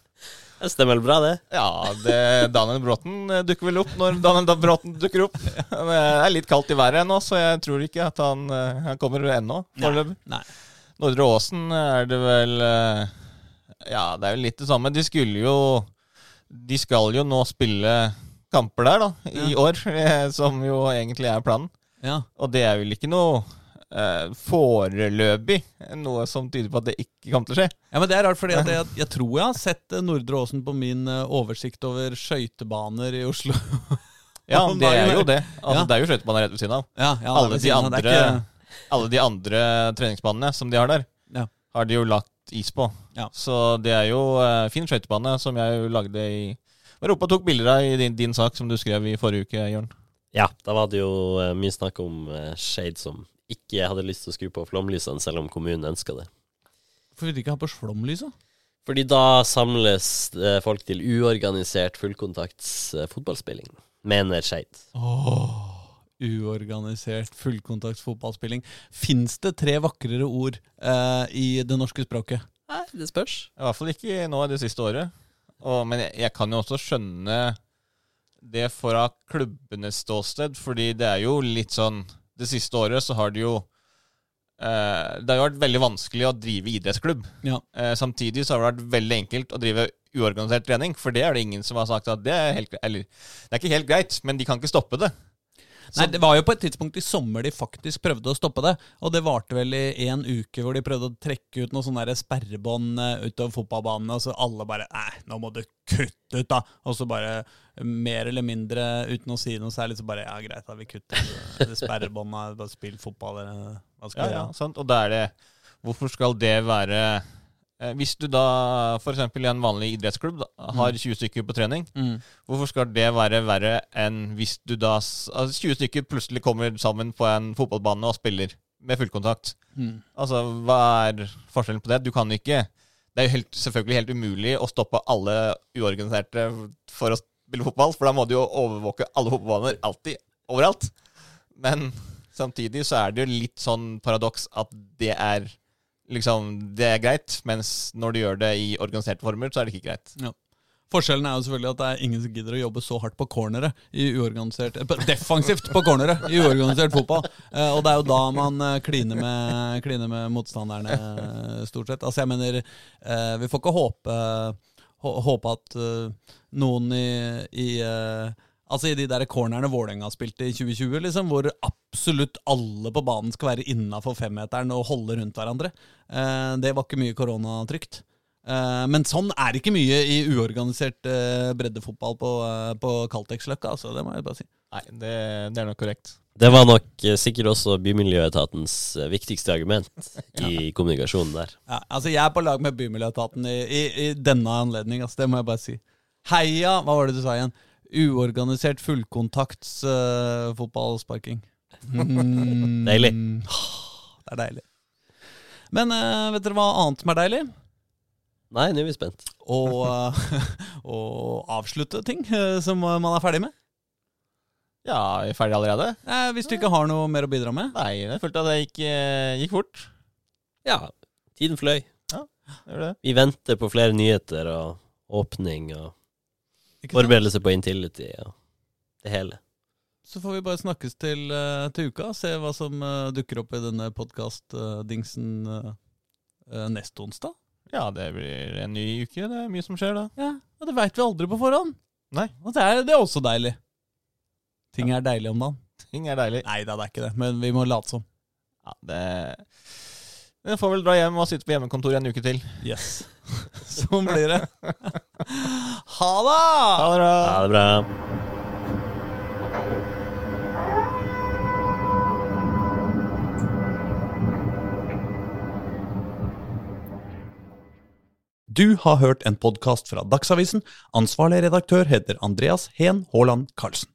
Det stemmer vel bra, det. Ja, det, Daniel Bråten dukker vel opp når Daniel Bråten dukker opp. Det er litt kaldt i været ennå, så jeg tror ikke at han, han kommer ennå. foreløpig. Nordre Åsen er det vel Ja, det er jo litt det samme. De skulle jo De skal jo nå spille kamper der, da, i år, eh, som jo egentlig er planen. Ja. Og det er vel ikke noe eh, foreløpig noe som tyder på at det ikke kommer til å skje. ja, men Det er rart, fordi at jeg, jeg tror jeg har sett eh, Nordre Åsen på min eh, oversikt over skøytebaner i Oslo. Ja, det er jo det. Altså, Ja. Det er jo skøytebaner rett ved siden av. Ja, ja, Alle de, andre, ikke- alle de andre treningsbanene som de har der, Ja. har de jo lagt is på. Ja. Så det er jo uh, fin skøytebane, som jeg lagde i Europa tok bilder av i din, din sak som du skrev i forrige uke, Jørn. Ja, da var det jo eh, mye snakk om uh, Shade som ikke hadde lyst til å skru på flomlysene, selv om kommunen ønska det. Hvorfor vil de ikke ha på flomlyset? Fordi da samles eh, folk til uorganisert fullkontakts eh, fotballspilling, mener Skeid. Åh, uorganisert fullkontakts fotballspilling. Fins det tre vakrere ord eh, i det norske språket? Nei, det spørs. I hvert fall ikke nå i det siste året. Og, men jeg, jeg kan jo også skjønne det fra klubbenes ståsted, fordi det er jo litt sånn Det siste året så har det jo eh, Det har jo vært veldig vanskelig å drive idrettsklubb. Ja. Eh, samtidig så har det vært veldig enkelt å drive uorganisert trening, for det er det ingen som har sagt at det er helt Eller det er ikke helt greit, men de kan ikke stoppe det. Nei, Det var jo på et tidspunkt i sommer de faktisk prøvde å stoppe det. Og det varte vel i en uke hvor de prøvde å trekke ut noen sånne sperrebånd eh, utover fotballbanen. Og så alle bare Nei, nå må du kutte ut, da. Og så bare mer eller mindre uten å si noe særlig, så bare Ja, greit, da. Vi kutter det sperrebåndet. Bare spill fotball, eller hva skal Ja, vi ja, gjøre? sant? Og da er det Hvorfor skal det være Hvis du da f.eks. i en vanlig idrettsklubb da, har 20 stykker på trening, Mm. hvorfor skal det være verre enn hvis du da altså 20 stykker plutselig kommer sammen på en fotballbane og spiller med fullkontakt? Mm. Altså, hva er forskjellen på det? Du kan ikke Det er jo helt, selvfølgelig helt umulig å stoppe alle uorganiserte for å spille fotball, for da må du jo overvåke alle fotballbaner alltid, overalt. Men samtidig så er det jo litt sånn paradoks at det er liksom Det er greit, mens når du gjør det i organiserte former, så er det ikke greit. Forskjellen er jo selvfølgelig at det er ingen som gidder å jobbe så hardt på cornere i uorganisert eh, Defensivt på cornere i uorganisert fotball. Eh, og det er jo da man eh, kliner med, kliner med motstanderne, stort sett. Altså, jeg mener, vi får ikke håpe, håpe at noen i, i Altså i de der cornerne Vålerenga spilte i 2020, liksom, hvor absolutt alle på banen skal være innafor femmeteren og holde rundt hverandre. Eh, det var ikke mye koronatrygt. Eh, men sånn er det ikke mye i uorganisert eh, breddefotball på, uh, på Kaltex-løkka. altså, det må jeg bare si. Nei, det, det er nok korrekt. Det var nok eh, sikkert også Bymiljøetatens eh, viktigste argument i kommunikasjonen der. Ja, altså Jeg er på lag med Bymiljøetaten i, i, i denne anledning, altså, det må jeg bare si. Heia, hva var det du sa igjen? Uorganisert fullkontakts uh, fotballsparking. Mm. Deilig. Det er deilig. Men uh, vet dere hva annet som er deilig? Nei, nå er vi spent. Å uh, avslutte ting som man er ferdig med. Ja, er vi ferdige allerede? Eh, hvis du ikke har noe mer å bidra med. Nei, jeg følte at det gikk, gikk fort. Ja, tiden fløy. Det det. Vi venter på flere nyheter og åpning og? Forberedelse på Intility og det hele. Så får vi bare snakkes til, eh, til uka. Se hva som eh, dukker opp i denne podkast-dingsen neste onsdag. Ja, det blir en ny uke. Det er mye som skjer da. Ja, Og det veit vi aldri på forhånd. Nei. Og det er, det er også deilig. Ting er deilig om dagen. Ting er deilig. Nei da, det er ikke det, men vi må late som. Ja, det Jeg får vel dra hjem og sitte på hjemmekontor en uke til. Yes. sånn blir det. ha det! Ha det bra. Ha det bra. Du har hørt en podkast fra Dagsavisen. Ansvarlig redaktør heter Andreas Heen Haaland Karlsen.